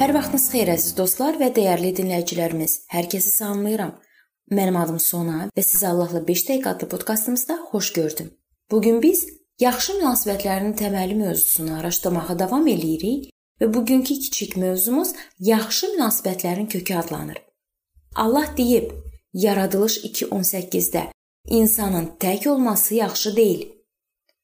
Hər vaxtınız xeyir əziz dostlar və dəyərli dinləyicilərimiz. Hər kəsi salamlayıram. Mənim adım Sona və sizi Allahla 5 dəqiqə adlı podkastımızda xoş gördüm. Bu gün biz yaxşı münasibətlərin təməli mövzusunu araşdırmağa davam eləyirik və bugünkü kiçik mövzumuz yaxşı münasibətlərin kökü adlanır. Allah deyib, Yaradılış 2:18-də insanın tək olması yaxşı deyil.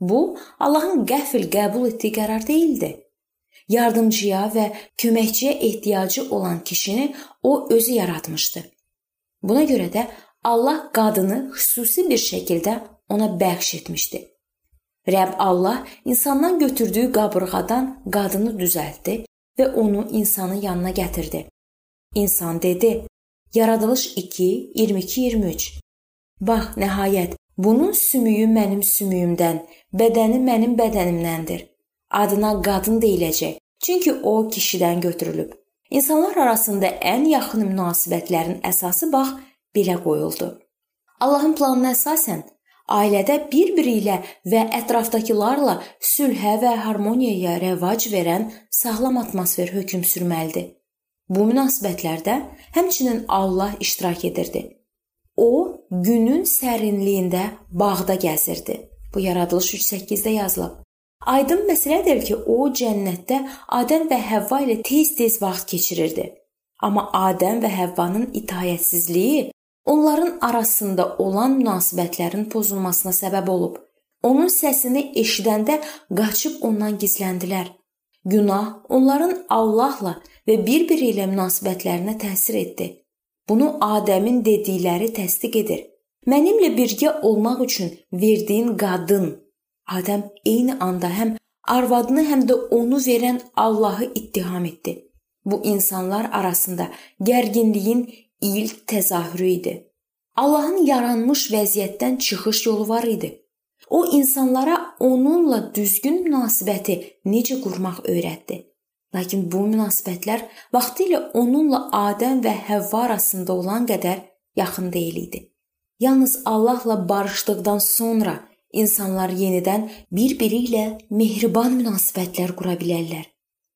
Bu Allahın qəfil qəbul etdiyi qərar deyildi. Yardımçıya və köməkçiyə ehtiyacı olan kişini o özü yaratmışdı. Buna görə də Allah qadını xüsusi bir şəkildə ona bəxş etmişdi. Rəbb Allah insandan götürdüyü qabırğadan qadını düzəltdi və onu insanın yanına gətirdi. İnsan dedi: Yaradılış 2 22-23 Bax, nəhayət bunun sümüyü mənim sümüyümdən, bədəni mənim bədənimdəndir. Adına qadın deyiləcək, çünki o kişidən götürülüb. İnsanlar arasında ən yaxın münasibətlərin əsası bax belə qoyuldu. Allahın planına əsasən ailədə bir-biri ilə və ətrafdakılarla sülhə və harmoniyaya rəvac verən sağlam atmosfer hökm sürməlidir. Bu münasibətlərdə həmçinin Allah iştirak edirdi. O günün sərinliyində bağda gəzirdi. Bu Yaradılış 3:8-də yazılıb. Aydın məsələdir ki, o cənnətdə Adəm və Həvva ilə tez-tez vaxt keçirirdi. Amma Adəm və Həvvanın itayətsizliyi onların arasında olan münasibətlərin pozulmasına səbəb olub. Onun səsini eşidəndə qaçıb ondan gizləndilər. Günah onların Allahla və bir-biri ilə münasibətlərinə təsir etdi. Bunu Adəmin dedikləri təsdiq edir. Mənimlə birgə olmaq üçün verdiyin qadın Adəm eyni anda həm arvadını, həm də onu verən Allahı ittiham etdi. Bu insanlar arasında gərginliyin ilk təzahürü idi. Allahın yaranmış vəziyyətdən çıxış yolu var idi. O insanlara onunla düzgün münasibəti necə qurmaq öyrətdi. Lakin bu münasibətlər vaxtilə onunla Adəm və Həvva arasında olan qədər yaxın deyil idi. Yalnız Allahla barışdıqdan sonra insanlar yenidən bir-biri ilə mehriban münasibətlər qura bilərlər.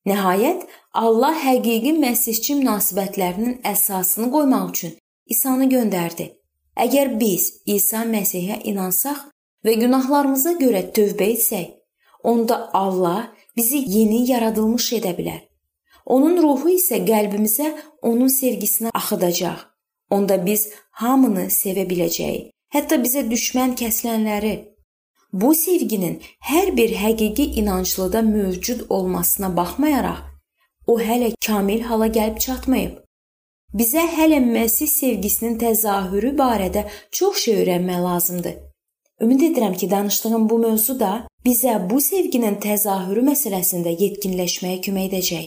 Nəhayət Allah həqiqi məsihçi münasibətlərinin əsasını qoymaq üçün İsa'nı göndərdi. Əgər biz İsa Məsihə inansaq və günahlarımıza görə tövbə etsək, onda Allah bizi yeni yaradılmış edə bilər. Onun ruhu isə qəlbimizə onun sevgisini axıdacaq. Onda biz hamını sevə biləcəyik. Hətta bizə düşmən kəsilənləri. Bu sevginin hər bir həqiqi inanclıda mövcud olmasına baxmayaraq, o hələ kamil hala gəlib çatmayıb. Bizə hələ Məsih sevgisinin təzahürü barədə çox şey öyrənmək lazımdır. Ümid edirəm ki, danışdığım bu mövzu da bizə bu sevginin təzahürü məsələsində yetkinləşməyə kömək edəcək.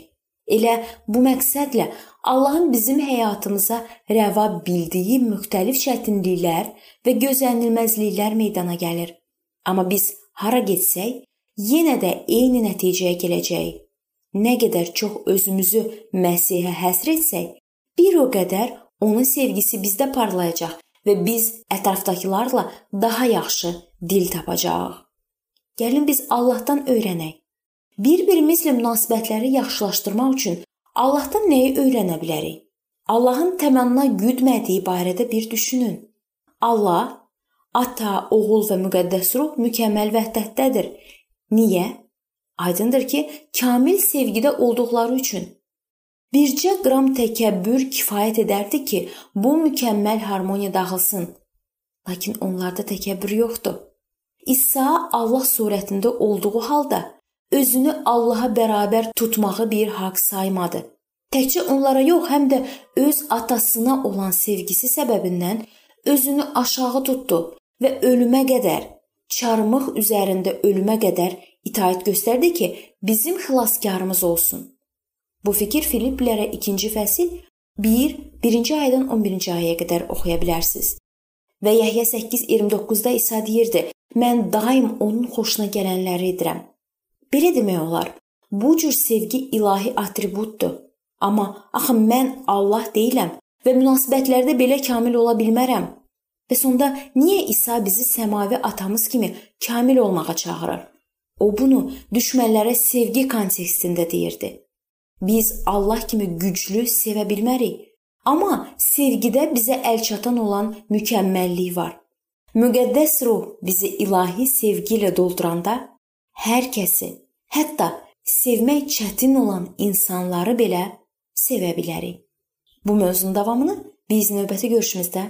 Elə bu məqsədlə Allahın bizim həyatımıza rəva bildiyi müxtəlif çətinliklər və gözlənilməzliklər meydana gəlir. Amma biz hara getsək, yenə də eyni nəticəyə gələcəyik. Nə qədər çox özümüzü Məsihə həsr etsək, bir o qədər onun sevgisi bizdə parlayacaq və biz ətrafdakılarla daha yaxşı dil tapacağıq. Gəlin biz Allahdan öyrənək. Bir-birimizlə münasibətləri yaxşılaşdırmaq üçün Allahdan nəyi öyrənə bilərik? Allahın təmannına güdmədiyi barədə bir düşünün. Allah Ata, Oğul və Müqəddəs Ruh mükəmməl vəhdətdədir. Niyə? Aydındır ki, kamil sevgidə olduqları üçün. Bircə qram təkəbbür kifayət edərdi ki, bu mükəmməl harmoniya dağılsın. Lakin onlarda təkəbbür yoxdur. İsa Allah surətində olduğu halda özünü Allaha bərabər tutmağı bir haqq saymadı. Təkcə onlara yox, həm də öz atasına olan sevgisi səbəbindən özünü aşağı tutdu və ölümə qədər, çarmıq üzərində ölümə qədər itaat göstərdi ki, bizim xilaskarımız olsun. Bu fikir Filiplərə 2-ci fəsil 1, 1-ci ayədən 11-ci ayəyə qədər oxuya bilərsiniz. Və Yəhya 8:29-da İsa deyirdi: Mən daim onun xoşuna gələnləri edirəm. Belə demək olar. Bu cür sevgi ilahi atributdur. Amma axı mən Allah deyiləm və münasibətlərdə belə kamil ola bilmərəm. Və sonda niyə İsa bizi səmavi atamız kimi kamil olmağa çağırır? O bunu düşmənlərə sevgi kontekstində deyirdi. Biz Allah kimi güclü sevə bilmərik. Amma sevgidə bizə əl çatan olan mükəmməllik var. Müqəddəs ruh bizi ilahi sevgi ilə dolduranda hər kəsi, hətta sevmək çətin olan insanları belə sevə bilərik. Bu mövzunun davamını biz növbəti görüşümüzdə